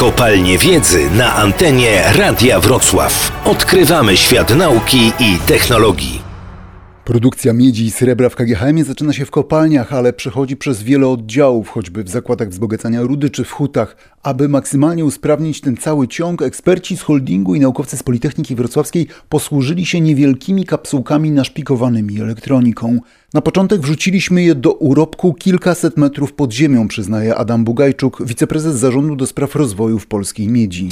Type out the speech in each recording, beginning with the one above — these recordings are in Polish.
Kopalnie Wiedzy na antenie Radia Wrocław. Odkrywamy świat nauki i technologii. Produkcja miedzi i srebra w KGHM zaczyna się w kopalniach, ale przechodzi przez wiele oddziałów, choćby w zakładach wzbogacania rudy czy w hutach. Aby maksymalnie usprawnić ten cały ciąg, eksperci z holdingu i naukowcy z Politechniki Wrocławskiej posłużyli się niewielkimi kapsułkami naszpikowanymi elektroniką. Na początek wrzuciliśmy je do urobku kilkaset metrów pod ziemią, przyznaje Adam Bugajczuk, wiceprezes zarządu do spraw rozwoju w polskiej miedzi.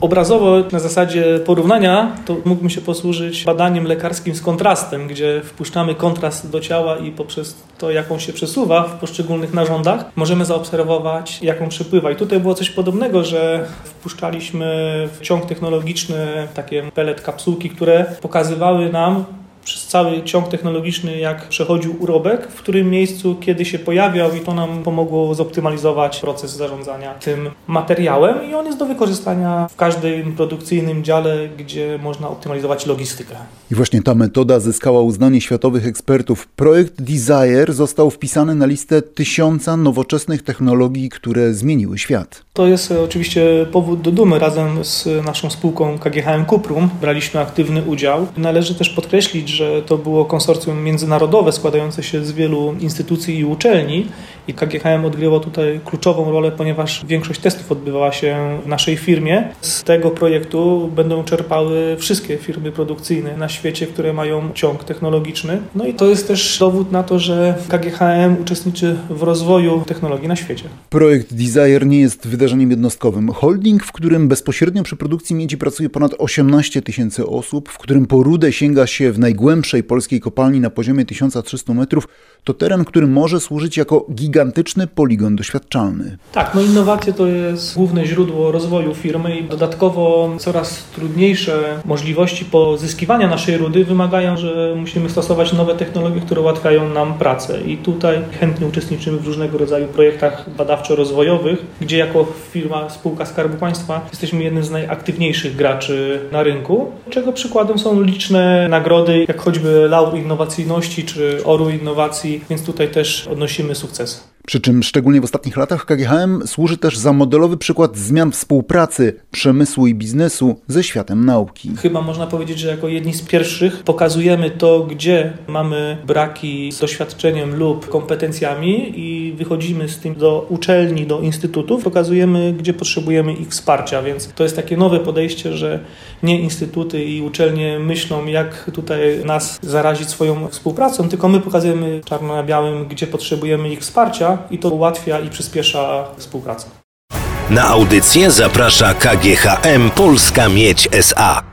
Obrazowo na zasadzie porównania to mógłbym się posłużyć badaniem lekarskim z kontrastem, gdzie wpuszczamy kontrast do ciała i poprzez to, jak on się przesuwa w poszczególnych narządach, możemy zaobserwować, jak on przepływa. I tutaj było coś podobnego, że wpuszczaliśmy w ciąg technologiczny takie pelet kapsułki, które pokazywały nam, przez cały ciąg technologiczny, jak przechodził urobek, w którym miejscu, kiedy się pojawiał i to nam pomogło zoptymalizować proces zarządzania tym materiałem i on jest do wykorzystania w każdym produkcyjnym dziale, gdzie można optymalizować logistykę. I właśnie ta metoda zyskała uznanie światowych ekspertów. Projekt Desire został wpisany na listę tysiąca nowoczesnych technologii, które zmieniły świat. To jest oczywiście powód do dumy. Razem z naszą spółką KGHM Kuprum braliśmy aktywny udział. Należy też podkreślić, że to było konsorcjum międzynarodowe składające się z wielu instytucji i uczelni i KGHM odgrywał tutaj kluczową rolę, ponieważ większość testów odbywała się w naszej firmie. Z tego projektu będą czerpały wszystkie firmy produkcyjne na świecie, które mają ciąg technologiczny. No i to jest też dowód na to, że KGHM uczestniczy w rozwoju technologii na świecie. Projekt Desire nie jest wydarzeniem jednostkowym. Holding, w którym bezpośrednio przy produkcji miedzi pracuje ponad 18 tysięcy osób, w którym po rudę sięga się w najgłębszej polskiej kopalni na poziomie 1300 metrów, to teren, który może służyć jako gigantyczny poligon doświadczalny. Tak, no innowacje to jest główne źródło rozwoju firmy i dodatkowo coraz trudniejsze możliwości pozyskiwania naszej rudy wymagają, że musimy stosować nowe technologie, które ułatwiają nam pracę. I tutaj chętnie uczestniczymy w różnego rodzaju projektach badawczo-rozwojowych, gdzie jako firma, spółka Skarbu Państwa jesteśmy jednym z najaktywniejszych graczy na rynku, czego przykładem są liczne nagrody, jak choćby Laur Innowacyjności czy Oru Innowacji, więc tutaj też odnosimy sukcesy. Przy czym szczególnie w ostatnich latach KGHM służy też za modelowy przykład zmian współpracy przemysłu i biznesu ze światem nauki. Chyba można powiedzieć, że jako jedni z pierwszych pokazujemy to, gdzie mamy braki z doświadczeniem lub kompetencjami wychodzimy z tym do uczelni, do instytutów, pokazujemy, gdzie potrzebujemy ich wsparcia, więc to jest takie nowe podejście, że nie instytuty i uczelnie myślą, jak tutaj nas zarazić swoją współpracą, tylko my pokazujemy czarno na białym, gdzie potrzebujemy ich wsparcia i to ułatwia i przyspiesza współpracę. Na audycję zaprasza KGHM Polska Miedź SA.